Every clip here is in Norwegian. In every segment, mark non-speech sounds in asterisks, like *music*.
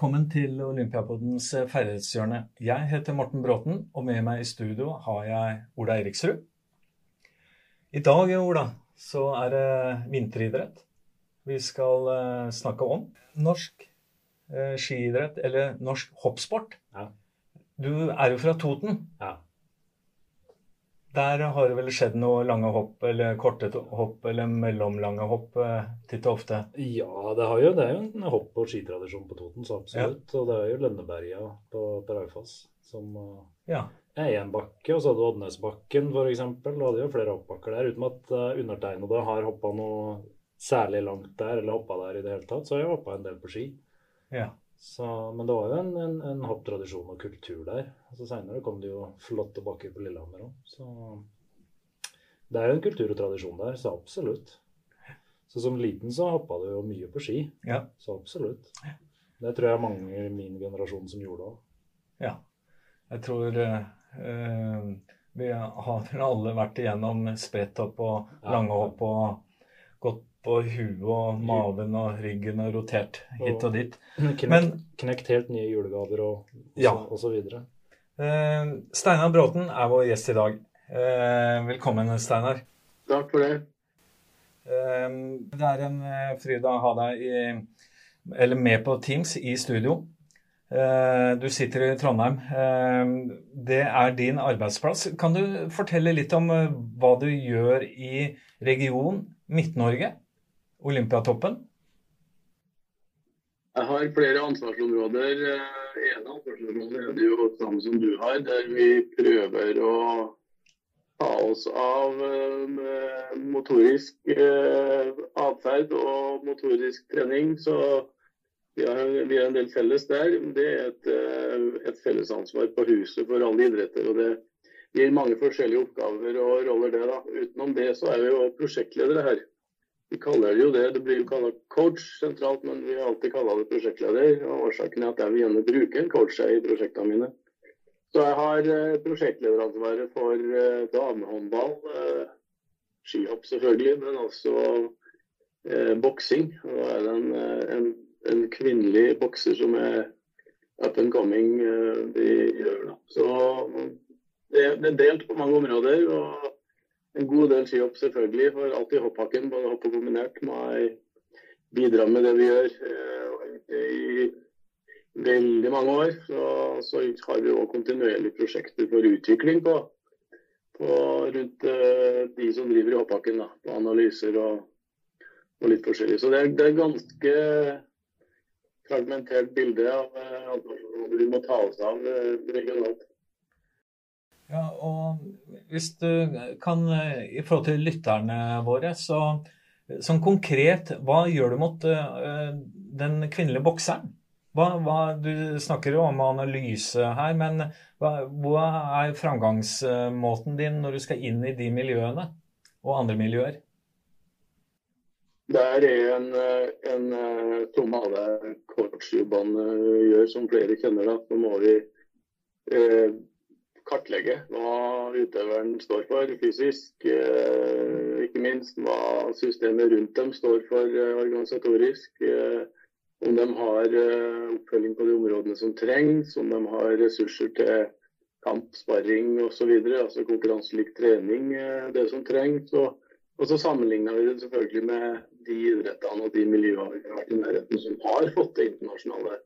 Velkommen til Olympiapodens ferdighetshjørne. Jeg heter Morten Bråten, og med meg i studio har jeg Ola Eriksrud. I dag, Ola, så er det vinteridrett vi skal uh, snakke om. Norsk skiidrett, eller norsk hoppsport. Ja. Du er jo fra Toten. Ja. Der har det vel skjedd noe lange hopp, eller korte hopp, eller mellomlange hopp eh, titt og ofte? Ja, det, jo, det, er jo en hopp- og skitradisjon på Toten, så absolutt. Ja. Og det er jo Lønneberga på, på Raufoss som uh, ja. er én bakke. Og så hadde du Oddnesbakken f.eks. Du hadde jo flere hoppbakker der. Uten at uh, undertegnede har hoppa noe særlig langt der, eller hoppa der i det hele tatt, så har jeg hoppa en del på ski. Ja. Så, men det var jo en, en, en hopptradisjon og kultur der. Altså Seinere kom det jo flotte bakker på Lillehammer òg. Så det er jo en kultur og tradisjon der, så absolutt. Så som liten så hoppa du jo mye på ski. Ja. Så absolutt. Det tror jeg mange i min generasjon som gjorde òg. Ja. Jeg tror uh, vi har alle vært igjennom spretthopp og lange langhopp og gått på huet og maven og ryggen og rotert hit og dit. *laughs* Knekt, Men, knekt helt nye julegaver og, og, ja. og så videre. Eh, Steinar Bråten er vår gjest i dag. Eh, velkommen, Steinar. Takk for det. Eh, det er en eh, fryd å ha deg i, eller med på Teams i studio. Eh, du sitter i Trondheim. Det er din arbeidsplass. Kan du fortelle litt om hva du gjør i region Midt-Norge? Olympiatoppen? Jeg har flere ansvarsområder. En av ansvarsområdene er det jo samme som du har, der vi prøver å ta oss av eh, motorisk eh, atferd og motorisk trening. Så vi har, vi har, en del felles der. Det er et, eh, et fellesansvar på huset for alle idretter. og det gir mange forskjellige oppgaver og roller, det. da. Utenom det så er vi jo prosjektledere her. Vi kaller det jo det. Det blir jo kalla coach sentralt, men vi har alltid kalla det prosjektleder. og Årsaken er at jeg vil gjerne bruke en coach i prosjektene mine. Så jeg har eh, prosjektlederansvaret for eh, damehåndball, eh, skihopp selvfølgelig, men også eh, boksing. Nå er det en, en, en, kvinnelig bokser som er up and coming eh, gjør. Da. Så det, det, er delt på mange områder. og en god del skihopp, selvfølgelig. For alltid hopphakken, både hopp og kombinert, må bidra med det vi gjør. Eh, I veldig mange år så, så har vi òg kontinuerlige prosjekter for utvikling på, på rundt uh, de som driver i hopphakken. På analyser og, og, litt forskjellig. Så det er, det er ganske fragmentert bilde av hva vi må ta oss av regionalt. Ja, og hvis du kan, i forhold til lytterne våre, så sånn konkret, hva gjør du mot uh, den kvinnelige bokseren? Hva, hva, du snakker jo om analyse her, men hva, hva er framgangsmåten din når du skal inn i de miljøene og andre miljøer? Det er en, en som alle coachjobbene gjør, som flere kjenner. Da. Så må vi eh, kartlegge hva utøveren står for fysisk. Eh, ikke minst hva systemet rundt dem står for eh, organisatorisk. Eh, om de har oppfølging på de områdene som trengs, om de har ressurser til kamp, sparring osv. Altså konkurranselik trening, det som trengs. Og, og så sammenligner vi det selvfølgelig med de idrettene og de miljøene som har fått til internasjonale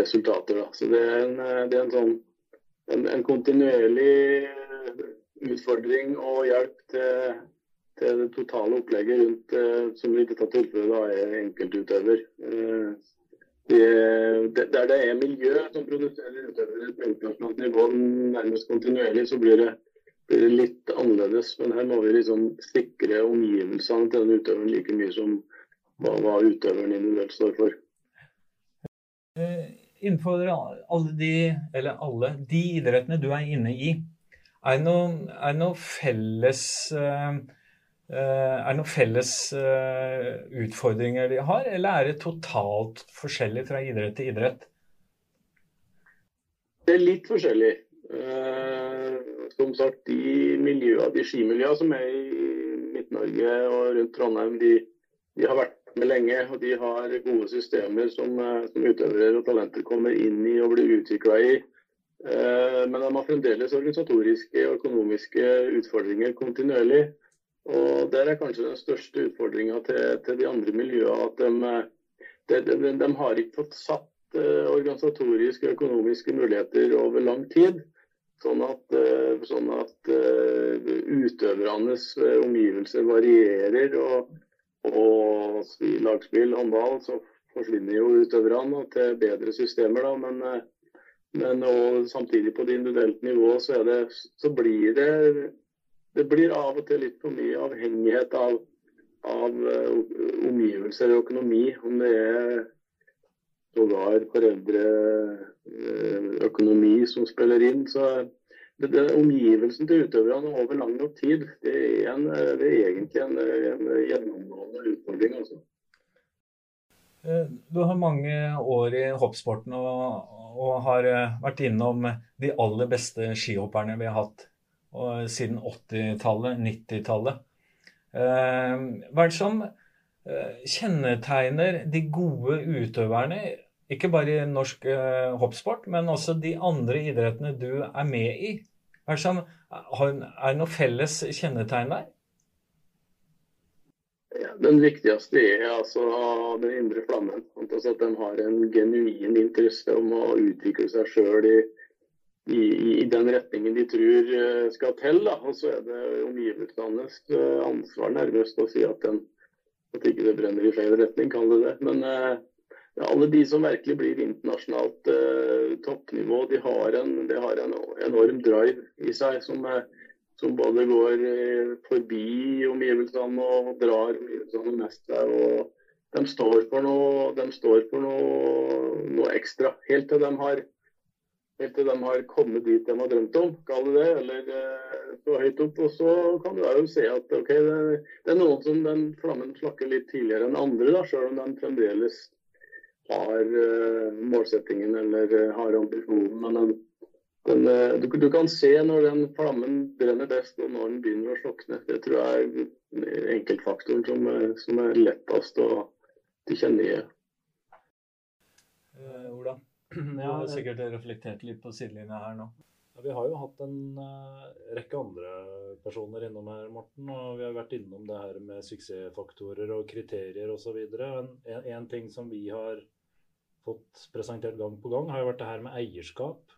resultater. Da. Så det er en, det er en sånn en, en kontinuerlig utfordring og hjelp til, til, det totale opplegget rundt, eh, som i dette tilfellet er enkeltutøver. Eh, det, der det er miljø som produserer utøvere på internasjonalt nivå nærmest kontinuerlig, så blir det, blir det, litt annerledes. Men her må vi liksom sikre omgivelsene til den utøveren like mye som hva, hva utøveren individuelt står for. Eh, innenfor alle de, eller alle de idrettene du er inne i, er det noen, er noe felles er det noen felles uh, utfordringer de har, eller er det totalt forskjellig fra idrett til idrett? Det er litt forskjellig. Som sagt, de miljøene, de skimiljøene som er i Midt-Norge og rundt Trondheim, de, de, har vært med lenge. Og de har gode systemer som, eh, som utøvere og talenter kommer inn i og blir utvikla i. Eh, men de har fremdeles organisatoriske og økonomiske utfordringer kontinuerlig. Og Der er kanskje den største utfordringa til, til, de andre miljøene at de, de, de, de, har ikke fått satt organisatoriske og økonomiske muligheter over lang tid. Sånn at, sånn at utøvernes omgivelser varierer. og og i lagspill, håndball, så forsvinner jo utøverne til bedre systemer. da, men, eh, men samtidig på det individuelt nivået så, det, så, blir det det blir av og til litt for mye avhengighet av, av uh, omgivelser og økonomi. Om det er sågar foreldreøkonomi uh, som spiller inn. så omgivelsen til utøverne over lang nok tid, det er, en, det er egentlig en, en, gjennomgående utfordring. altså. Eh, du har mange år i hoppsporten og, og, har eh, vært innom de aller beste skihopperne vi har hatt siden 80-tallet, 90-tallet. Eh, hva er det som kjennetegner de gode utøverne, ikke bare i norsk hoppsport, men også de andre idrettene du er med i? Er det, sånn, er det noe felles kjennetegn der? Ja, den viktigste er altså den indre flammen. Altså at den har en genuin interesse om å utvikle seg sjøl i, i, i, den retningen de tror eh, skal til. Og så er det omgivelsenes eh, ansvar nærmest å si at, den, at ikke det brenner i feil retning, kall det det. Men eh, alle de som virkelig blir internasjonalt eh, toppnivå, de har, en, de har, en, enorm drive i seg som, eh, som både går eh, forbi omgivelsene og drar omgivelsene mest der. og De står for noe, står for noe, noe ekstra, helt til de har helt til de har kommet dit de har drømt om, kall det det, eller eh, så høyt opp. Og så kan du jo se at okay, det, det, er noen som den flammen slakker litt tidligere enn andre, da, selv om de fremdeles har uh, målsettingen eller uh, har ambisjonen. Men den, den, uh, du, du, kan se når den flammen brenner best og når den begynner å slokne. Det tror jeg er enkeltfaktoren som, som er lettest å tilkjennegi. Uh, Ola, *clears throat* du har sikkert reflektert litt på sidelinja her nå. Ja, vi har jo hatt en uh, rekke andre personer innom her, Morten. Og vi har vært innom det her med suksessfaktorer og kriterier osv. En, en ting som vi har fått presentert gang på gang, har jo vært det her med eierskap.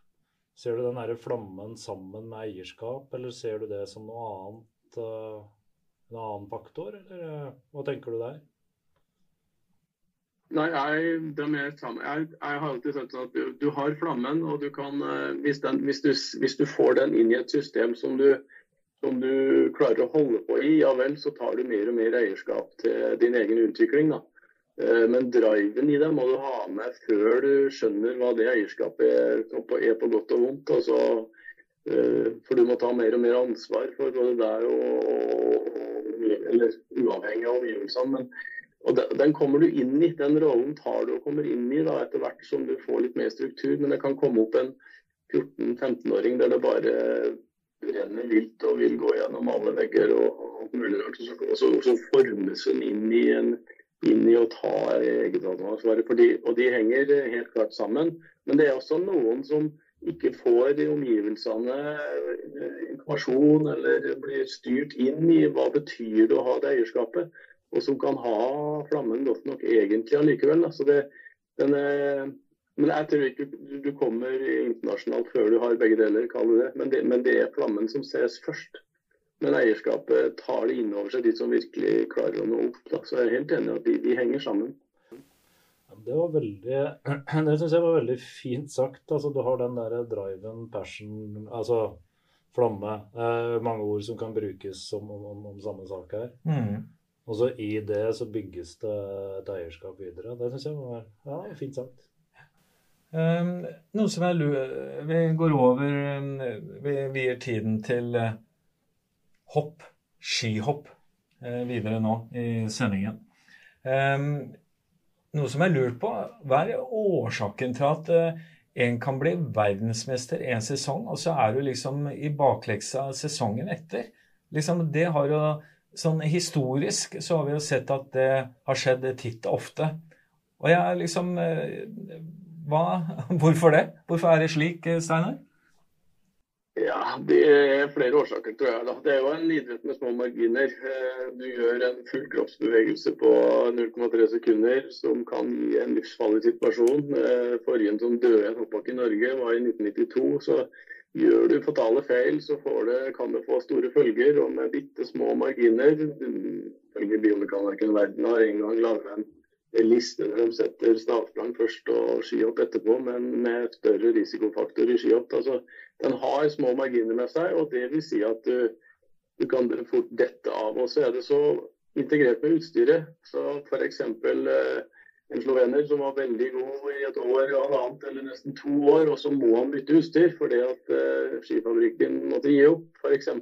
Ser du den derre flammen sammen med eierskap, eller ser du det som noe annet, uh, en annen faktor, eller uh, hva tenker du der? Nei, jeg, jeg, jeg, har alltid sagt at du, du, har flammen, og du kan, eh, hvis, den, hvis, du, hvis, du, får den inn i et system som du, som du klarer å holde på i, ja vel, så tar du mer og mer eierskap til din egen utvikling. da. Eh, men driven i det må du ha med før du skjønner hva det eierskapet er, er på godt og vondt. Altså, for du må ta mer og mer ansvar for både deg og, eller uavhengig av omgivelsene. Men, og den, kommer du inn i. Den rollen tar du og kommer inn i da, etter hvert som du får litt mer struktur. Men det kan komme opp en 14-15-åring der det bare renner vilt og vil gå gjennom alle vegger og, og mulig. Og så, så formes hun inn i en inn i å ta eget ansvar. Og de henger helt klart sammen. Men det er også noen som ikke får omgivelsene eh, informasjon eller blir styrt inn i hva betyr det å ha det eierskapet. Og som kan ha flammen godt nok egentlig allikevel. Altså det, den, men jeg tror ikke du kommer internasjonalt før du har begge deler, kall det det. men det er flammen som ses først. Men eierskapet tar det inn over seg, de som virkelig klarer å nå opp. Da. Så jeg er helt enig i at de, de, henger sammen. Det var veldig *clears throat* Det syns jeg var veldig fint sagt. Altså, du har den der driven, passion, altså flamme. Eh, mange ord som kan brukes om, om, om samme sak her. Mm. Og så i det så bygges det et eierskap videre. Det syns jeg var ja, fint sagt. Um, noe som jeg lurer Vi går over Vi vier tiden til uh, hopp, skihopp, eh, videre nå i sendingen. Noe som jeg lurer på, hva er årsaken til at eh, en kan bli verdensmester en sesong, og så er du liksom i bakleksa sesongen etter? Liksom, det har jo sånn historisk så har vi jo sett at det har skjedd titt og ofte. Og jeg er liksom hva, *laughs* Hvorfor det? Hvorfor er det slik, Steinar? Ja, Det er flere årsaker, tror jeg. da. Det er jo en idrett med små marginer. Eh, du gjør en full kroppsbevegelse på 0,3 sekunder som kan gi en livsfarlig situasjon. Eh, forrige som døde en hoppbakke i Norge var i 1992. så Gjør du fatale feil, så det, kan det få store følger. Og med bitte små marginer Ifølge biomekanikeren verden har en gang laget en liste der de setter stavsprang først og skihopp etterpå, men med større risikofaktor i skihopp. Altså, den har små marginer med seg, og det vil si at du, du kan fort dette av. Og så er det så integrert med utstyret. Så f.eks. Eh, en slovener som var veldig god i et år og annet, eller nesten to år, og så må han bytte utstyr fordi at eh, skifabrikken måtte gi opp, f.eks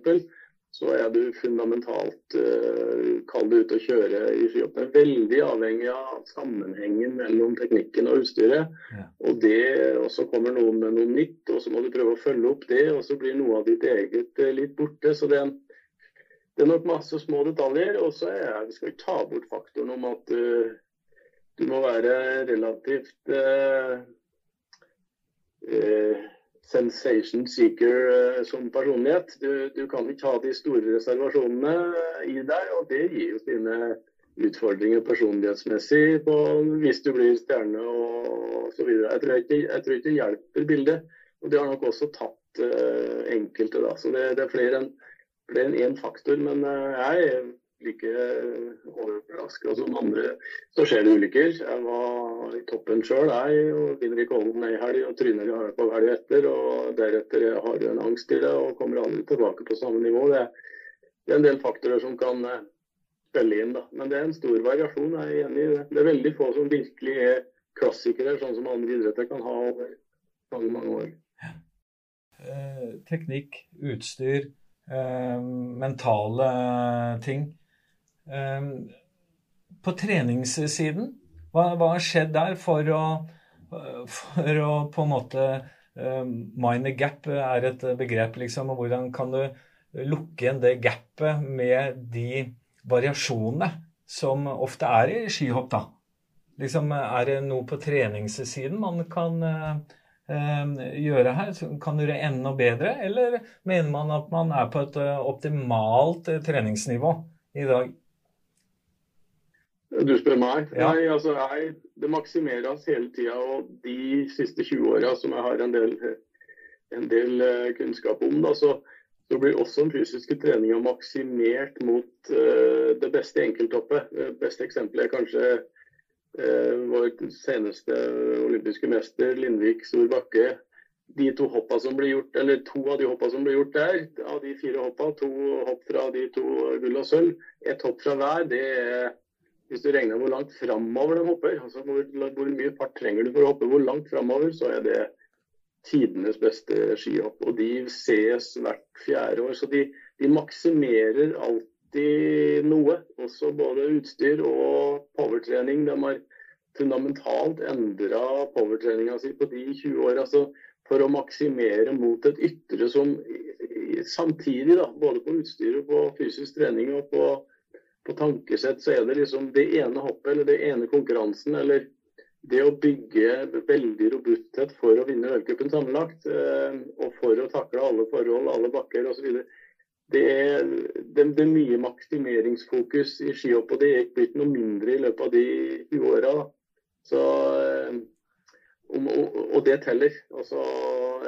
så er du fundamentalt uh, Kall det ute å kjøre i skihoppet. Veldig avhengig av sammenhengen mellom teknikken og utstyret. Ja. Og det, og så kommer noen med noe nytt, og så må du prøve å følge opp det. Og så blir noe av ditt eget uh, litt borte. Så det er, det er, nok masse små detaljer. Og så skal vi ta bort faktoren om at du, du må være relativt uh, sensation seeker uh, som personlighet. Du, du, kan ikke ha de store reservasjonene i deg, og det gir jo sine utfordringer personlighetsmessig på, hvis du blir stjerne osv. Jeg, tror jeg tror ikke det hjelper bildet. Og det har nok også tatt uh, enkelte, da. Så det, det er flere enn én faktor. Men uh, jeg like overraska som andre. Så skjer det ulykker. Jeg var i toppen sjøl, jeg. og Vinner ikke Kollen ei helg og tryner i på helga etter. og Deretter har du en angst i det og kommer aldri tilbake på samme nivå. Det, er en del faktorer som kan eh, spille inn. da. Men det er en stor variasjon, jeg er enig i det. Det er veldig få som virkelig er klassikere, sånn som andre idretter kan ha over mange, mange år. Eh, teknikk, utstyr, eh, mentale ting. Ehm, på treningssiden, hva, hva har skjedd der for å, for å på en måte Mine Mind a gap er et begrep, liksom. og Hvordan kan du lukke igjen det gapet med de variasjonene som ofte er i skihopp, da? Liksom, er det noe på treningssiden man kan uh, gjøre her? Kan gjøre enda bedre, eller mener man at man er på et uh, optimalt uh, treningsnivå i dag? Du spør meg? Ja. Nei, altså jeg, Det maksimeres hele tida. Og de siste 20 åra som jeg har en del, en del uh, kunnskap om, da, så, så, blir også den fysiske treninga maksimert mot uh, det beste enkelthoppet. Det beste eksempelet er kanskje uh, vår seneste olympiske mester, Lindvik Stor Bakke. De to hoppa som blir gjort, eller To av de hoppa som blir gjort der, av de fire hoppa, to hopp fra de to gull og sølv, ett hopp fra hver, det er hvis du regner hvor langt framover de hopper, altså hvor, hvor, mye fart trenger du for å hoppe hvor langt framover, så er det tidenes beste skihopp. Og de ses hvert fjerde år. Så de, de maksimerer alltid noe. Også både utstyr og powertrening. De har fundamentalt endra powertreninga si på de 20 åra. Altså for å maksimere mot et ytre som samtidig, da, både på utstyr og på fysisk trening og på på tankesett så er det liksom det ene hoppet eller det ene konkurransen eller det å bygge veldig robusthet for å vinne ølcupen sammenlagt, eh, og for å takle alle forhold, alle bakker osv. Det, er, det, det er mye maksimeringsfokus i skihopp, og det er ikke blitt noe mindre i løpet av de 20 åra. Eh, og, det teller. Altså,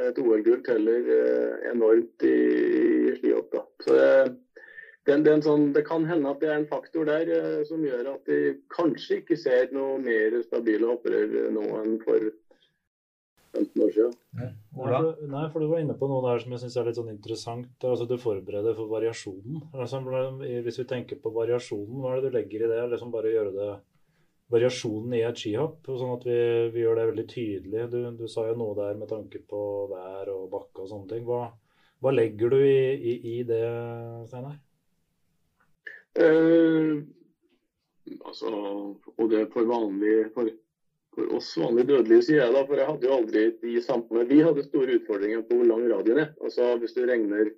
et OL-gull teller eh, enormt i, i skihopp. Da. Så det, det, sånn, det, kan hende at det er en faktor der eh, som gjør at de kanskje ikke ser noe mer stabile hoppere nå enn for 15 år siden. Nei, for, nei, for du var inne på noe der som jeg syns er litt sånn interessant. Altså Du forbereder for variasjonen. Altså, hvis vi tenker på variasjonen, hva er det du legger i det? Liksom bare gjøre det variasjonen i et skihopp, sånn at vi, vi gjør det veldig tydelig. Du, du, sa jo noe der med tanke på vær og bakke og sånne ting. Hva, hva legger du i, i, i det, Steinar? Eh, altså, og det for vanlig for, for oss vanlige dødelige, sier jeg da. For jeg hadde jo aldri de samme Vi hadde store utfordringer på hvor lang radioen er. Altså hvis du regner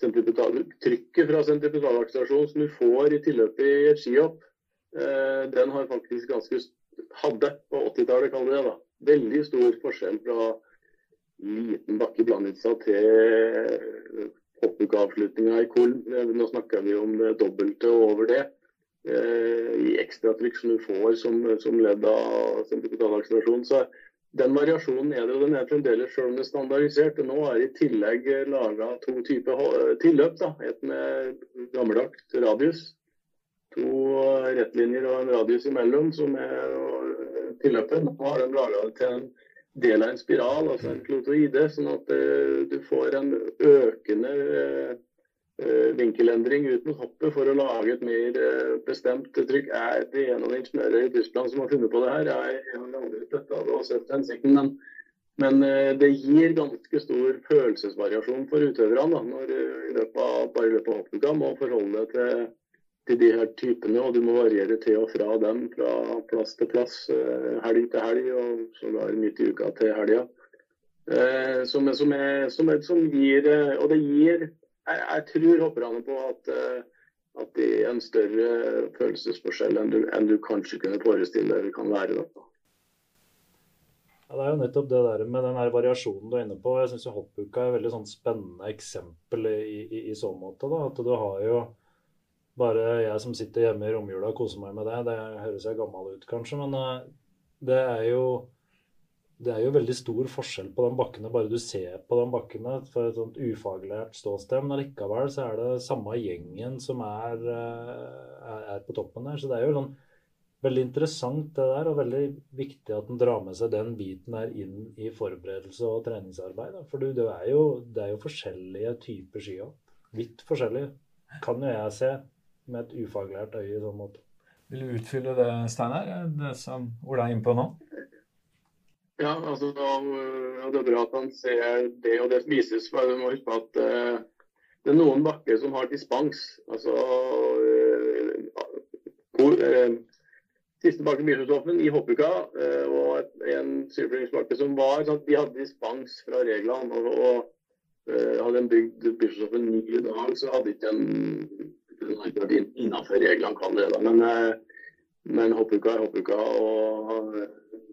trykket fra sentripetalaksestasjon som du får i tilløpet i et skihopp, eh, den har faktisk ganske hadde på 80-tallet, kaller det da. Veldig stor forskjell fra liten bakke i Blanditsa til hoppukavslutninga i Kolm. Nå snakker vi om det dobbelte og over det. Eh, I ekstratrykk som du får som, som ledd av sentripetalaksestasjon. Så den variasjonen er det, og den er fremdeles selv om det er standardisert. Nå er i tillegg laga to typer tilløp. da, Et med gammeldags radius. To rettlinjer og en radius imellom som er tilløpet. Nå har de laga det til en del av en spiral, altså en klotoide, sånn at uh, du får en økende uh, vinkelendring ut mot hoppet for å lage et mer bestemt trykk. Er det en av ingeniører i Tyskland som har funnet på det her? Jeg, har aldri støtta det og sett hensikten, men, men det gir ganske stor følelsesvariasjon for utøverne da, når i løpet av, bare i løpet av hoppuka må forholde deg til til de her typene, og du må variere til og fra dem fra plass til plass, eh, helg til helg og sågar midt i uka til helga. Eh, som, som, som, som, gir eh, Og det gir Jeg, jeg tror hopperne på at, at det er en større følelsesforskjell enn du, enn du kanskje kunne forestille deg det kan være. Da. Ja, Det er jo nettopp det der med den her variasjonen du er inne på. Jeg syns hoppuka er et veldig sånn spennende eksempel i, i, i så måte. da, At du har jo bare jeg som sitter hjemme i romjula og koser meg med det. Det høres jeg gammel ut, kanskje, men eh, det er jo det er jo veldig stor forskjell på de bakkene, bare du ser på de bakkene for et sånt ufaglært ståsted. Men likevel så er det samme gjengen som er, eh, er, på toppen der. Så det er jo sånn veldig interessant det der, og veldig viktig at en drar med seg den biten der inn i forberedelse og treningsarbeid. For det er jo, det er jo forskjellige typer skihopp. Vidt forskjellige, kan jo jeg se med et ufaglært øye i sånn måte. Vil du utfylle det, Steinar, det som Ola er inne på nå? Ja, altså det er bra at han ser det, og det vises. for Du må huske på at uh, det er noen bakker som har dispens. Altså uh, uh, Siste bakken Myrsundstoffen i Hoppuka og en sykepleierbakke som var sånn, De hadde dispens fra reglene. og, og hadde en bygd Bischofshofen ny i dag, så hadde ikke en innenfor reglene, kan det. Da. Men, eh, men hoppuka er hoppuka, og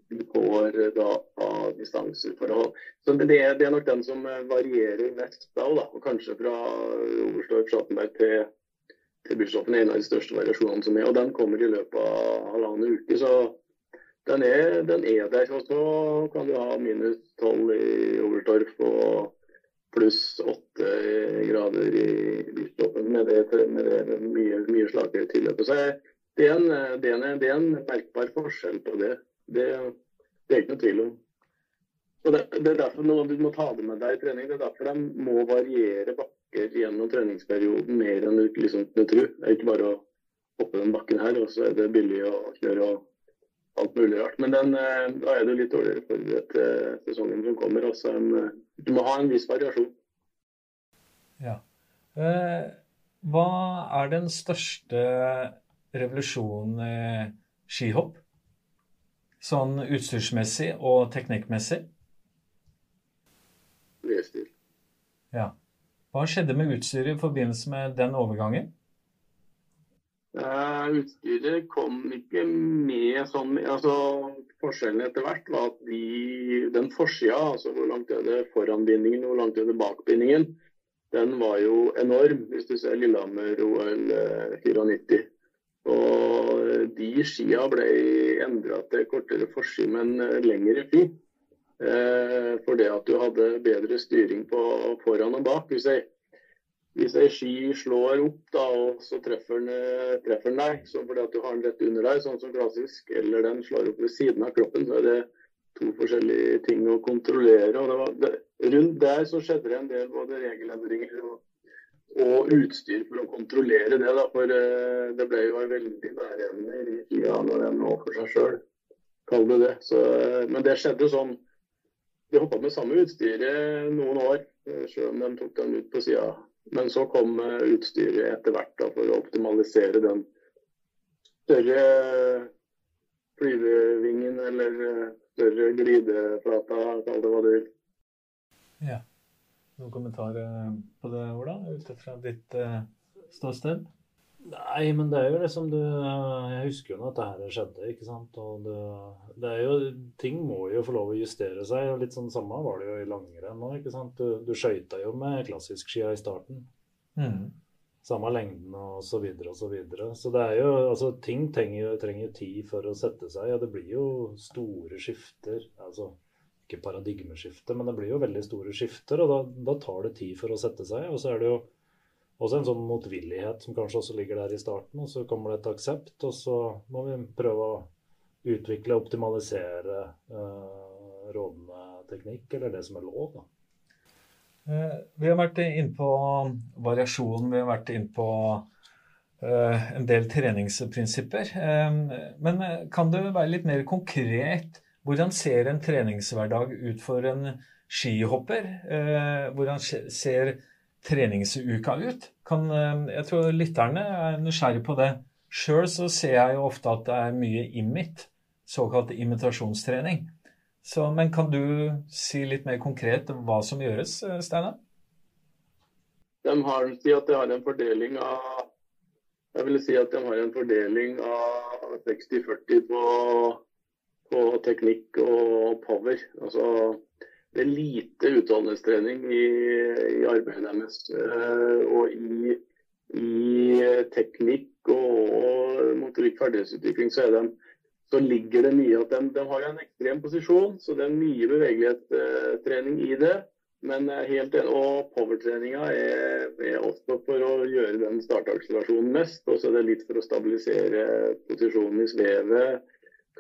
du får da av distanseforhold. Så det, det, er nok den som varierer mest da, da. og kanskje fra Oberstdorf Schattenberg til, til Bischoften er en av de største variasjonene som er. Og den kommer i løpet av halvannen uke. så den er, den er der. Og så kan du ha minus tolv i Oberstdorf og pluss åtte grader i lysstoppen med det, med det mye, mye slakere tilløpet. Så det er, en, det, er en, det er, en, merkbar forskjell på det. Det, det er ikke noe tvil om. Og det, det, er derfor noe du må ta det med deg i trening. Det er derfor de må variere bakker gjennom treningsperioden mer enn du liksom du tror. Det er ikke bare å hoppe den bakken her, og så er det billig å kjøre og alt mulig rart. Men den, eh, da er du litt dårligere forberedt til sesongen som kommer. Også en, eh, du må ha en viss variasjon. Ja. Eh, hva er den største revolusjonen i skihopp? Sånn utstyrsmessig og teknikkmessig? V-stil. Ja. Hva skjedde med utstyret i forbindelse med den overgangen? Uh, utstyret kom ikke med sånn altså Forskjellen etter hvert var at de, den forsida, altså hvor langt er det foranbindingen, hvor langt er det bakbindingen, den var jo enorm, hvis du ser Lillehammer-OL 94. Eh, Og de skia ble endra til kortere forside, men eh, lengre fi. Uh, for det at du hadde bedre styring på foran og bak. Hvis jeg hvis ei ski slår opp, da, og så eh, treffer den deg, så fordi at du har den rett under deg, sånn som klassisk, eller den slår opp ved siden av kroppen, så er det to forskjellige ting å kontrollere. og det var, det, Rundt der så skjedde det en del både regelendringer og, og utstyr for å kontrollere det. da, For uh, det ble jo en veldig bæreevne i skia når den lå for seg sjøl, kall det det. Så, uh, men det skjedde sånn De hoppa med samme utstyret noen år, sjøl om de tok den ut på sida men så kom eh, utstyret etter hvert da, for å optimalisere den større flyvevingen eller eh, større glideflata, kall det hva du vil. Ja. Noen kommentarer på det, Ola, ut fra ditt ståsted? Nei, men det er jo liksom du Jeg husker jo når dette her skjedde, ikke sant. Og det, det, er jo Ting må jo få lov å justere seg. og Litt sånn samme var det jo i langrenn nå, ikke sant. Du, du skøyta jo med klassiskskia i starten. Mm. Samme lengden og så videre og så videre. Så det er jo Altså, ting trenger, trenger tid for å sette seg, og det blir jo store skifter. Altså ikke paradigmeskifte, men det blir jo veldig store skifter, og da, da tar det tid for å sette seg. Og så er det jo også en sånn motvillighet som kanskje også ligger der i starten. Og så kommer det et aksept, og så må vi prøve å utvikle og optimalisere uh, rådende teknikk, eller det som er lov. da. Uh, vi har vært inne på variasjon, vi har vært inne på uh, en del treningsprinsipper. Men kan du være litt mer konkret? Hvordan ser en treningshverdag ut for en skihopper? Hvordan ser treningsuka ut? Kan, eh, jeg tror lytterne er nysgjerrig på det. Sjøl så ser jeg jo ofte at det er mye imit, såkalt imitasjonstrening. Så, men kan du si litt mer konkret hva som gjøres, eh, Steinar? De har si at de har en fordeling av jeg vil si at de har en fordeling av 60-40 på, på, teknikk og power. Altså det er lite utholdenhetstrening i, i arbeidet deres. Uh, og i, i, teknikk og motorikk ferdighetsutvikling så, de, så, ligger det mye at de, de, har en ekstrem posisjon, så det er mye bevegelighetstrening i det. Men helt enig, og powertreninga er, er, også for å gjøre den startakselerasjonen mest. Og så er det litt for å stabilisere posisjonen i svevet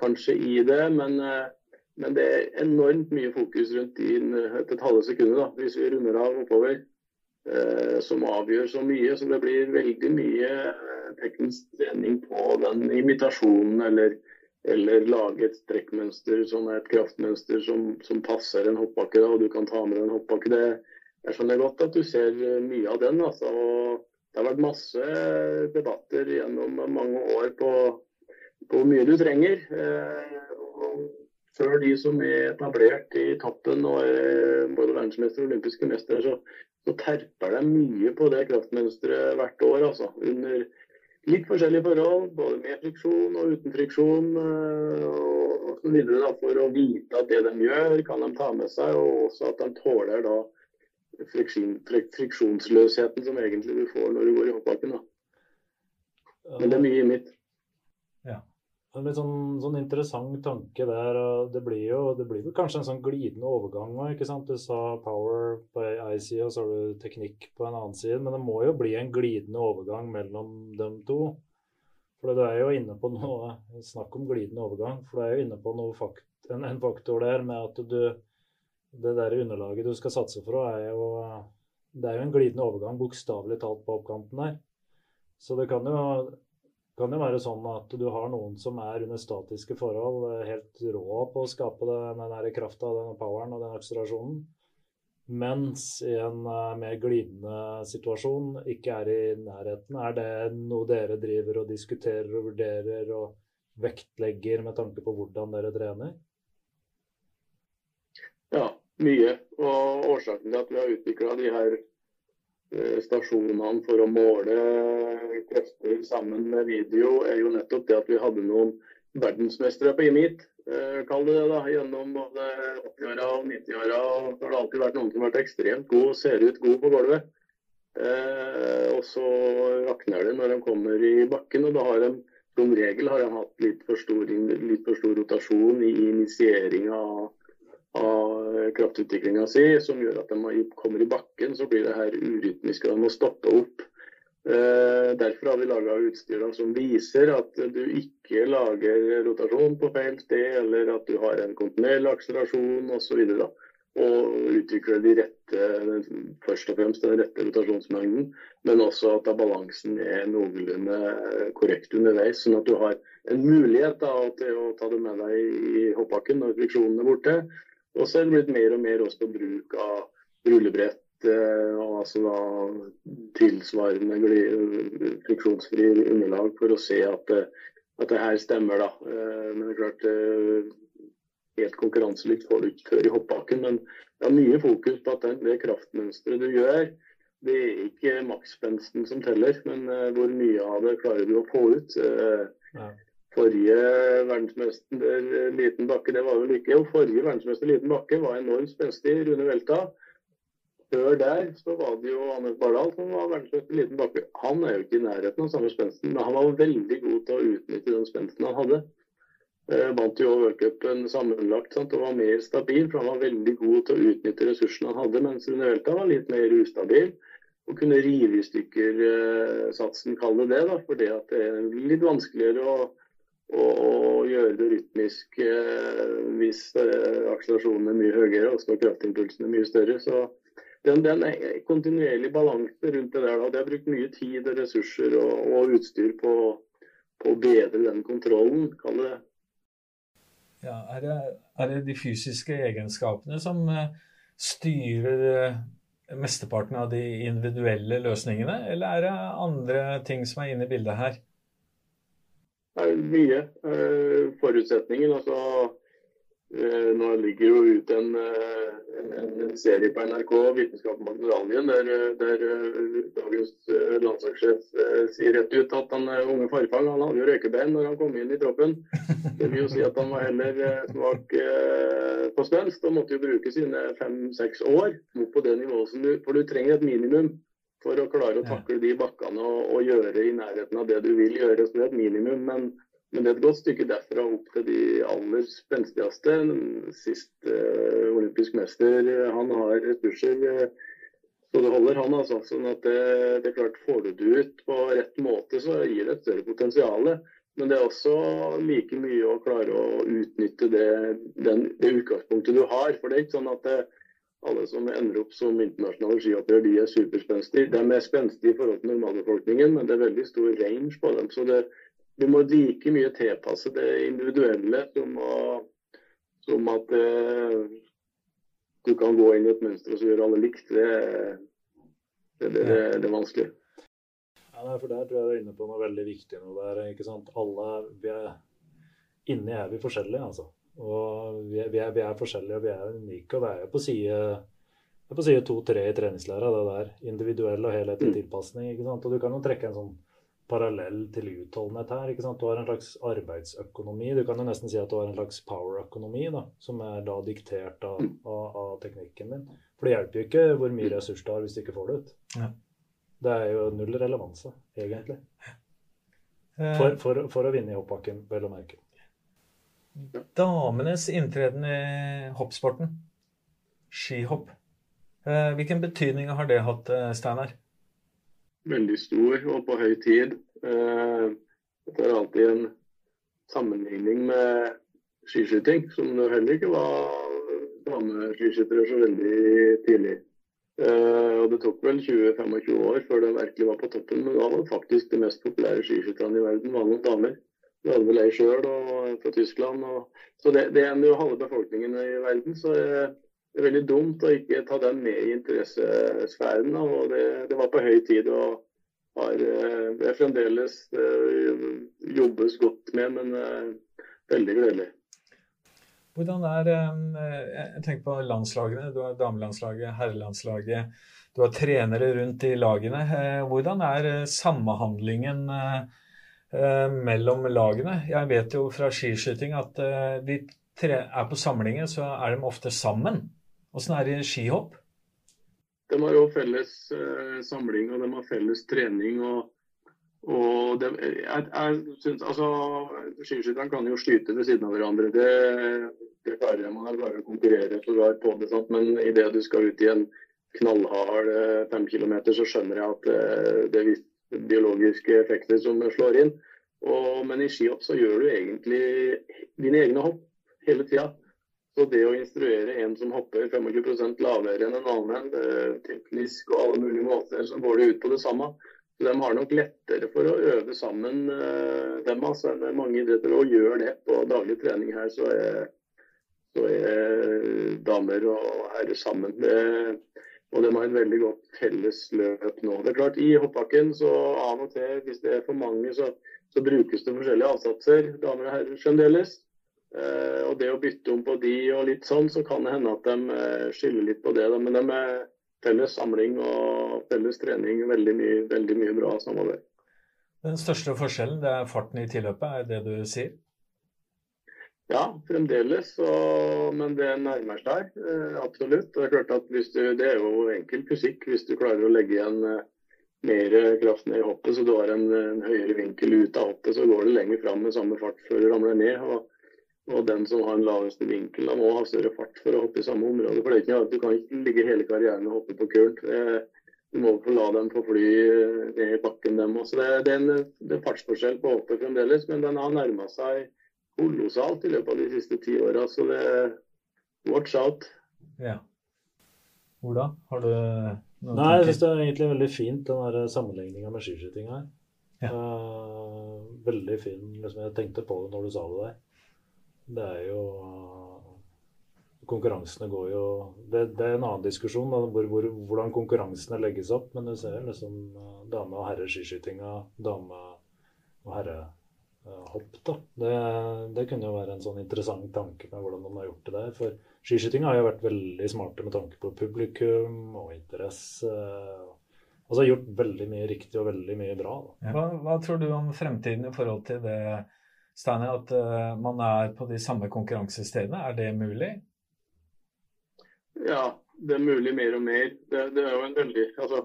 kanskje i det. Men uh, men det er enormt mye fokus rundt i et halve sekundet, hvis vi runder av oppover, eh, som avgjør så mye. Så det blir veldig mye eh, teknisk trening på den imitasjonen, eller, eller lage et strekkmønster som er et kraftmønster som, som passer en hoppbakke, og du kan ta med en hoppbakke. Det, jeg skjønner godt at du ser mye av den. Altså, og det har vært masse debatter gjennom mange år på, hvor mye du trenger. Eh, og før de som er etablert i toppen og er både verdensmester og olympiske mestere, så, så, terper de mye på det kraftmønsteret hvert år. altså, Under litt forskjellige forhold, både med friksjon og uten friksjon. og, og, videre da, For å vite at det de gjør, kan de ta med seg, og også at de tåler da friksjon, friksjonsløsheten som egentlig du får når du går i hoppbakken. Men det er mye i mitt. En litt sånn, sånn, interessant tanke der. og Det blir jo det blir kanskje en sånn glidende overgang ikke sant? Du sa power på ei side, og så har du teknikk på en annen side. Men det må jo bli en glidende overgang mellom dem to. For du er jo inne på noe Snakk om glidende overgang. For du er jo inne på fakt, en, en, faktor der med at du Det der underlaget du skal satse for, er jo Det er jo en glidende overgang, bokstavelig talt, på oppkanten der. Så det kan jo kan det være sånn at du har noen som er under statiske forhold, eh, helt rå på å skape den, den krafta, den poweren og den akselerasjonen. Mens i en uh, mer glidende situasjon ikke er i nærheten. Er det noe dere driver og diskuterer og vurderer og vektlegger med tanke på hvordan dere trener? Ja, mye. Og årsaken til at vi har utvikla de her Eh, stasjonene for å måle krefter sammen med video, er jo nettopp det at vi hadde noen verdensmestere på IMIT, eh, kall det det, da, gjennom både 80-åra og 90-åra. Det har alltid vært noen som har vært ekstremt gode og ser ut gode på gulvet. Eh, og så rakner det når de kommer i bakken, og da har de som regel har de hatt litt for stor, litt for stor rotasjon i initieringa av av kraftutviklinga si, som gjør at de kommer i bakken, så blir det her urytmisk. og De må stoppe opp. Eh, derfor har vi laga utstyr som viser at du ikke lager rotasjon på feil sted, eller at du har en kontinuerlig akselerasjon osv. Og, og utvikler de rette, først og fremst den rette rotasjonsmengden, men også at balansen er noenlunde korrekt underveis. Sånn at du har en mulighet da, til å ta det med deg i hoppbakken når friksjonen er borte, og så er det blitt mer og mer også bruk av rullebrett. Eh, og altså da tilsvarende friksjonsfri underlag for å se at, at det her stemmer. da. Eh, men det er klart, eh, helt konkurranselikt får du ikke før i hoppbakken. Men, det er mye fokus på at det, det kraftmønsteret du gjør, det er ikke maksspensten som teller, men hvor mye av det klarer du å få ut. Ja. Forrige verdensmester liten bakke, det var vel ikke jo, forrige verdensmester liten bakke var enormt spenstig, Rune Velta. Før der så var det jo Anders Bardal som var verdensmester liten bakke. Han er jo ikke i nærheten av samme spensten, men han var veldig god til å utnytte den spensten han hadde. Eh, vant jo worldcupen sammenlagt sant, og var mer stabil, for han var veldig god til å utnytte ressursene han hadde, mens Rune Velta var litt mer ustabil og kunne rive i stykker eh, satsen, kall det det, da, fordi at det er litt vanskeligere å, å, og gjøre det rytmisk eh, hvis eh, akselerasjonen er mye høyere og skal kraftimpulsen er mye større. så den, den er kontinuerlig balanse rundt det der. Da. Det har brukt mye tid og ressurser og, og utstyr på, på, å bedre den kontrollen, kall det. Ja, er, det, er det de fysiske egenskapene som uh, styrer mesteparten av de individuelle løsningene, eller er det andre ting som er inne i bildet her? Er mye. Uh, forutsetningen, altså Eh, nå ligger jo ute en, eh, en, en, serie på NRK, 'Vitenskap mot medaljen', der, der eh, dagens landslagssjef sier rett ut at han unge Farfang han hadde jo røykebein når han kom inn i troppen. *laughs* Det vil jo si at han var heller svak på spenst og måtte jo bruke sine fem-seks år på det nivået som du For du trenger et minimum for å klare å takle de bakkene og, og gjøre i nærheten av det du vil gjøre. Så det er et minimum. men men det er et godt stykke derfra opp til de aller spenstigste. Sist uh, olympisk mester, eh, han har ressurser uh, så det holder, han altså. Sånn at det, det, er klart, Får du det ut på rett måte, så gir det et større potensial. Men det er også like mye å klare å utnytte det, den, det utgangspunktet du har. For det er ikke sånn at det, alle som ender opp som internasjonale skihoppere, de er superspenstige. De er spenstige i forhold til normalbefolkningen, men det er veldig stor range på dem. så det du må like mye tilpasse det individuelle som, å, som at eh, du kan gå inn i et mønster og så gjøre alle likt. Det, det, det, det, det er vanskelig. Ja, nei, for Der tror jeg du er inne på noe veldig viktig. Noe der, ikke sant? Alle vi er, Inni er vi forskjellige, altså. Og vi er, vi, er, vi er, forskjellige og vi er unike. Og det er jo på side det er på side to-tre i treningslæra, det der. Individuell og helhetlig mm. tilpasning. ikke sant? Og du kan jo trekke en sånn parallell til utholdenhet her. ikke sant? Du har en slags arbeidsøkonomi. Du kan jo nesten si at du har en slags power-økonomi, da, som er da diktert av, av, av, teknikken din. For det hjelper jo ikke hvor mye ressurs du har hvis du ikke får det ut. Ja. Det er jo null relevanse, egentlig. Eh. For, for, for å vinne i hoppbakken, vel å merke. Damenes inntreden i hoppsporten, skihopp, eh, hvilken betydning har det hatt, eh, Steinar? Veldig stor og på høy tid. Eh, det er alltid en sammenligning med skiskyting, som det heller ikke var dameskiskyttere så veldig tidlig. Uh, og Det tok vel 20-25 år før det virkelig var på toppen, men da var faktisk de mest populære skiskytterne i verden var noen damer. Det hadde vel ei sjøl fra Tyskland. Og, så det, det er jo halve befolkningen i verden. Så uh, det er veldig dumt å ikke ta den med i interessesfæren. og det, det var på høy tid. og har, eh, Det er fremdeles eh, jobbes godt med, men eh, veldig gledelig. Hvordan er Jeg tenker på landslagene. Du har damelandslaget, herrelandslaget. Du har trenere rundt i lagene. Hvordan er samhandlingen mellom lagene? Jeg vet jo fra skiskyting at de er på samlinger, så er de ofte sammen. Åssen er det i skihopp? De har jo felles eh, samling og de har felles trening. og, og de, jeg, jeg synes, altså, Skiskytterne kan jo skyte ved siden av hverandre. Det, det klarer de. Man klarer å konkurrere sågar på det. Sant? Men idet du skal ut i en knallhard eh, fem kilometer, så skjønner jeg at eh, det er visse biologiske effekter som slår inn. Og, men i skihopp så gjør du egentlig dine egne hopp hele tida. Så det å instruere en som hopper 25 lavere enn en annen, teknisk og alle mulige måter, så går det ut på det samme. Så De har nok lettere for å øve sammen, eh, dem altså, enn mange idretter. Og gjør det på daglig trening her, så er, så er damer og herrer sammen. Det, og de har et veldig godt felles løp nå. Det er klart, I hoppbakken så av og til, hvis det er for mange, så, så brukes det forskjellige avsatser, damer og herrer fremdeles. Eh, og det å bytte om på de og litt sånn, så kan det hende at de skylder skiller litt på det. Da. Men de er felles samling og felles trening. Veldig mye, veldig mye bra samarbeid. Den største forskjellen det er farten i tilløpet, er det du sier? Ja, fremdeles. Og, men det nærmer seg. Eh, absolutt. Det er klart at du, det er jo enkel fysikk hvis du klarer å legge igjen eh, mer kraft ned i hoppet, så du har en, en høyere vinkel ut av hoppet, så går det lenger fram med samme fart før du ramler ned. og og den som har den laveste vinkelen, må ha større fart for å hoppe i samme område. For det er ikke Du kan ikke ligge hele karrieren og hoppe på kult. Du må få la dem få fly ned i bakken, dem òg. Det, det, det er fartsforskjell på hoppet fremdeles, men den har nærma seg kolossalt i løpet av de siste ti åra. Så det watch out. Ja. Ola, har du noe Nei, jeg syns det er egentlig veldig fint, den sammenligninga med skiskyting her. Ja. Uh, veldig fin. Liksom, jeg tenkte på det når du sa det der. Det er jo Konkurransene går jo Det, det er en annen diskusjon, da, hvor, hvor, hvordan konkurransene legges opp. Men du ser liksom eh, dame- og herre-skiskytinga, dame- og herrehopp, da. Det, det, kunne jo være en sånn interessant tanke med hvordan de har gjort det der. For skiskytinga har jo vært veldig smarte med tanke på publikum og interesse. Altså gjort veldig mye riktig og veldig mye bra. Hva, hva, tror du om fremtiden i forhold til det Steiner, at uh, man er på de samme konkurransestedene. Er det mulig? Ja, det er mulig mer og mer. Det, det er jo en veldig altså,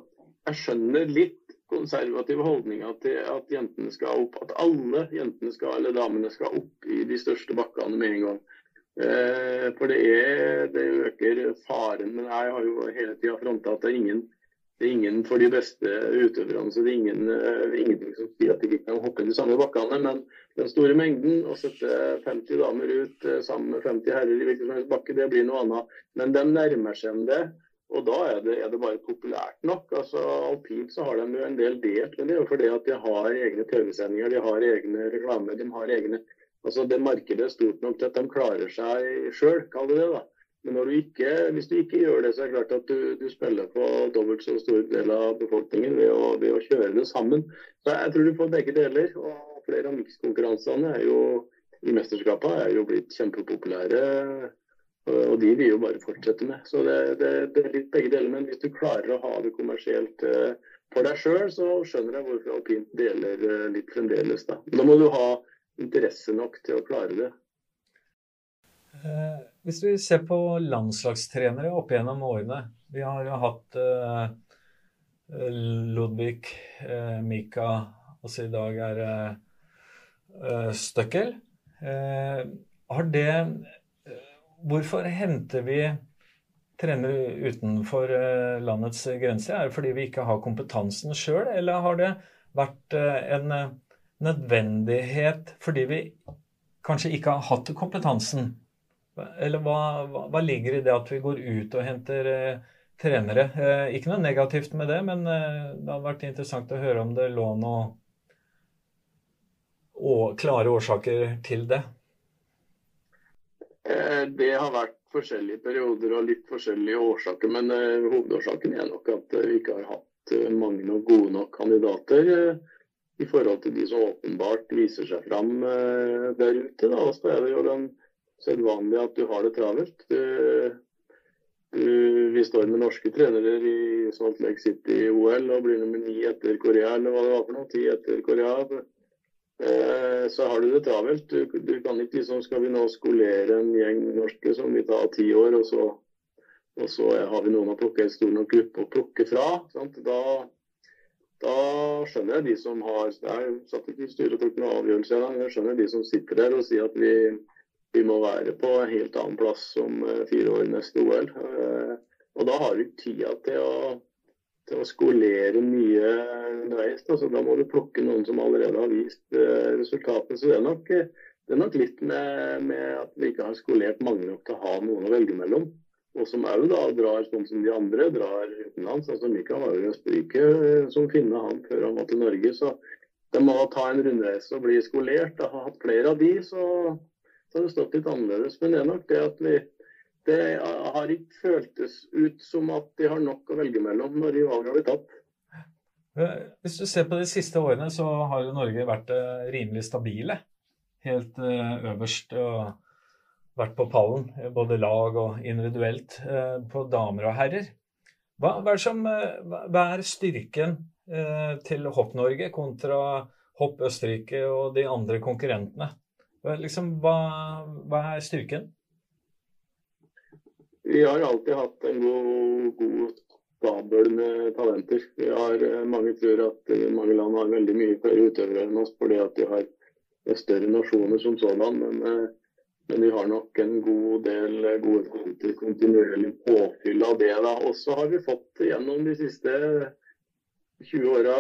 Jeg skjønner litt konservative holdninger til at jentene skal opp. At alle jentene skal, eller damene skal opp i de største bakkene med en gang. Eh, for det, er, det øker faren. Men jeg har jo hele tida fronta at det er ingen det er ingen for de beste utøverne, så det er ingen, uh, ingenting som sier at de ikke kan hoppe i de samme bakkene. Men den store mengden, å sette 50 damer ut uh, sammen med 50 herrer i hvilken som helst bakke, det blir noe annet. Men de nærmer seg det. Og da er det, er det bare populært nok. Altså Alpint så har de jo en del delt, men det er jo fordi at de har egne TV-sendinger, de har egne reklamer, de har egne Altså det Markedet er stort nok til at de klarer seg sjøl, kall det det. da. Men du ikke, hvis du ikke gjør det, så er det klart at du, du spiller på dobbelt så stor del av befolkningen ved å, ved å, kjøre det sammen. Så jeg tror du får begge deler. og Flere av mikskonkurransene i mesterskapene er jo blitt kjempepopulære. Og de vil jo bare fortsette med. Så det, det, det er litt begge deler. Men hvis du klarer å ha det kommersielt eh, for deg sjøl, så skjønner jeg hvorfor alpint deler eh, litt fremdeles. Da. da må du ha interesse nok til å klare det. Eh, hvis vi ser på landslagstrenere opp gjennom årene Vi har jo hatt eh, Ludvig, eh, Mika, Altså i dag er det Støkkel. Har det Hvorfor henter vi trenere utenfor landets grenser? Er det fordi vi ikke har kompetansen sjøl, eller har det vært en nødvendighet fordi vi kanskje ikke har hatt kompetansen? Eller hva, hva, hva, ligger i det at vi går ut og henter eh, trenere? Eh, ikke noe negativt med det, men eh, det hadde vært interessant å høre om det lå noen klare årsaker til det. Eh, det har vært forskjellige perioder og litt forskjellige årsaker, men eh, hovedårsaken er nok at vi ikke har hatt eh, mange nok gode nok kandidater i forhold til de som åpenbart viser seg fram der ute. Da. Så er det jo den sedvanlig at du har det travelt. Vi står med norske trenere i Salt Lake City i OL og blir nummer ni etter Korea, eller hva det var for noe. Ti etter Korea. Eh, så har du det travelt. Du, du, kan ikke liksom Skal vi nå skolere en gjeng norske som vil ta ti år, og så, og så har vi noen å plukke en stor nok gruppe å plukke fra. Da da skjønner jeg de som har Jeg satt ikke i styret og tok noen avgjørelse, jeg skjønner de som sitter der og sier at vi, vi må være på en helt annen plass om eh, fire år neste OL. Eh, og da har du ikke tida til å, til å skolere mye underveis. Altså, da må du plukke noen som allerede har vist eh, resultatene. Så det er nok, det er nok litt med, med, at vi ikke har skolert mange nok til å ha noen å velge mellom. Og som òg drar sånn som de andre drar utenlands. altså Mikael var jo i Østerrike som finne han før han var til Norge. Så det må ta en rundreise og bli skolert. Jeg har hatt flere av de, så så har det stått litt annerledes. Men det er nok det at vi det har ikke føltes ut som at de har nok å velge mellom når de valgene blir tatt. Hvis du ser på de siste årene, så har Norge vært eh, rimelig stabile. Helt eh, øverst. og vært på pallen, både lag og individuelt, på damer og herrer. Hva, hva, er, som, hva er, styrken til Hopp-Norge kontra Hopp Østerrike og de andre konkurrentene? Liksom, hva, hva er styrken? Vi har alltid hatt en god, stabel med talenter. Vi har, eh, mange tror at eh, mange land har veldig mye flere utøvere enn oss fordi at de har større nasjoner som sådan. Men, eh, men vi har nok en god del gode talenter, kontinuerlig påfyll av det. da. Og så har vi fått gjennom de siste 20 åra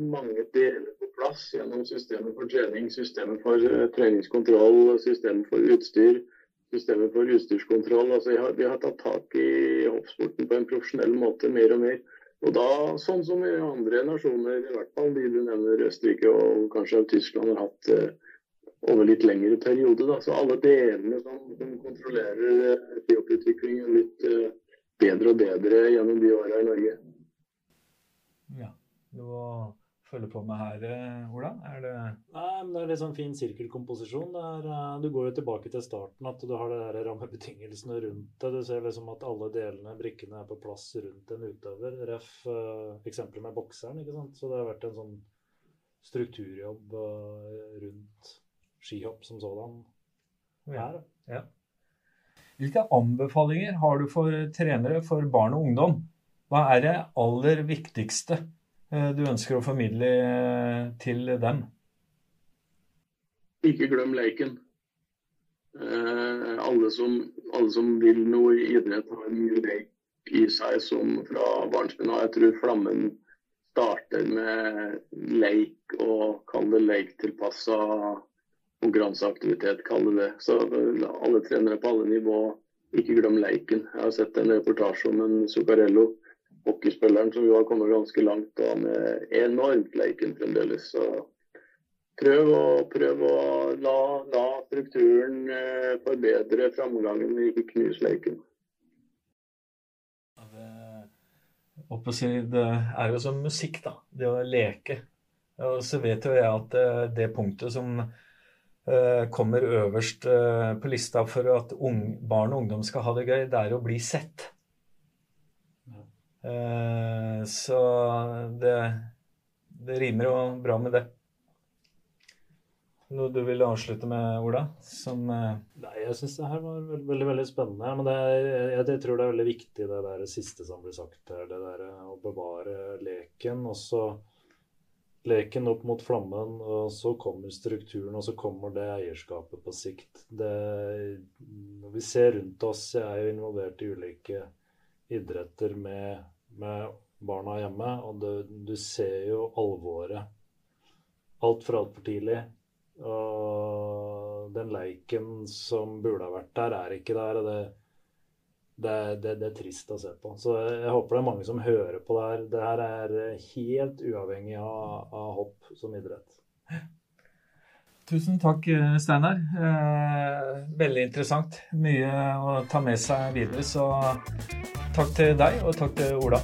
mange deler på plass gjennom systemet for trening, systemet for treningskontroll, systemet for utstyr systemet for utstyrskontroll. Altså, har, vi har tatt tak i hoppsporten på en profesjonell måte mer og mer. Og da, sånn som i andre nasjoner, i hvert fall de du nevner, Østerrike og kanskje Tyskland, har hatt eh, over litt lengre periode. Da. Så alle delene som, som kontrollerer eh, utviklingen litt eh, bedre og bedre gjennom de åra i Norge. Ja, det var følge på med her, eh, Ola? Er det Nei, men Det er liksom sånn fin sirkelkomposisjon. Der, uh, du går jo tilbake til starten, at du har det der rammebetingelsene rundt det. Du ser liksom at alle delene, brikkene, er på plass rundt en utøver. Ref. Uh, eksempelet med bokseren. ikke sant? Så det har vært en sånn strukturjobb rundt skihopp som sådan her. Ja. Hvilke anbefalinger har du for trenere for barn og ungdom? Hva er det aller viktigste Eh, du ønsker å formidle eh, til dem? Ikke glem leiken. Eh, alle som, alle som vil noe i idrett, har mye leik i seg som fra barnsben av. Jeg tror Flammen starter med leik og kall det leiktilpassa konkurranseaktivitet, kall det det. Så alle trenere på alle nivå, ikke glem leiken. Jeg har sett en reportasje om en Zuccarello hockeyspilleren som jo har kommet ganske langt og med enormt leiken fremdeles. Så prøv å, prøv å la, la, strukturen eh, forbedre framgangen, ikke knuse leiken. Det er jo som musikk, da. Det å leke. Og så vet jo jeg at eh, det punktet som eh, kommer øverst på lista for at barn og ungdom skal ha det gøy, det er å bli sett. Eh, så det, det rimer jo bra med det. Noe du vil avslutte med, Ola? Som, uh... Nei, jeg syns det her var veldig, veldig, veldig spennende. Men er, jeg, jeg, tror det er veldig viktig det der siste som blir sagt her. Det der å bevare leken. Og så leken opp mot flammen, og så kommer strukturen, og så kommer det eierskapet på sikt. Det, når vi ser rundt oss, jeg er jo involvert i ulike idretter med, med barna hjemme, og det, du ser jo alvoret altfor, altfor tidlig. Og den leiken som burde ha vært der, er ikke der. og det, det, det, det, er trist å se på. Så jeg håper det er mange som hører på det her. Det her er helt uavhengig av, av hopp som idrett. *laughs* Tusen takk, eh, Steinar. Eh, veldig interessant. Mye å ta med seg videre. Så takk til deg, og takk til Ola.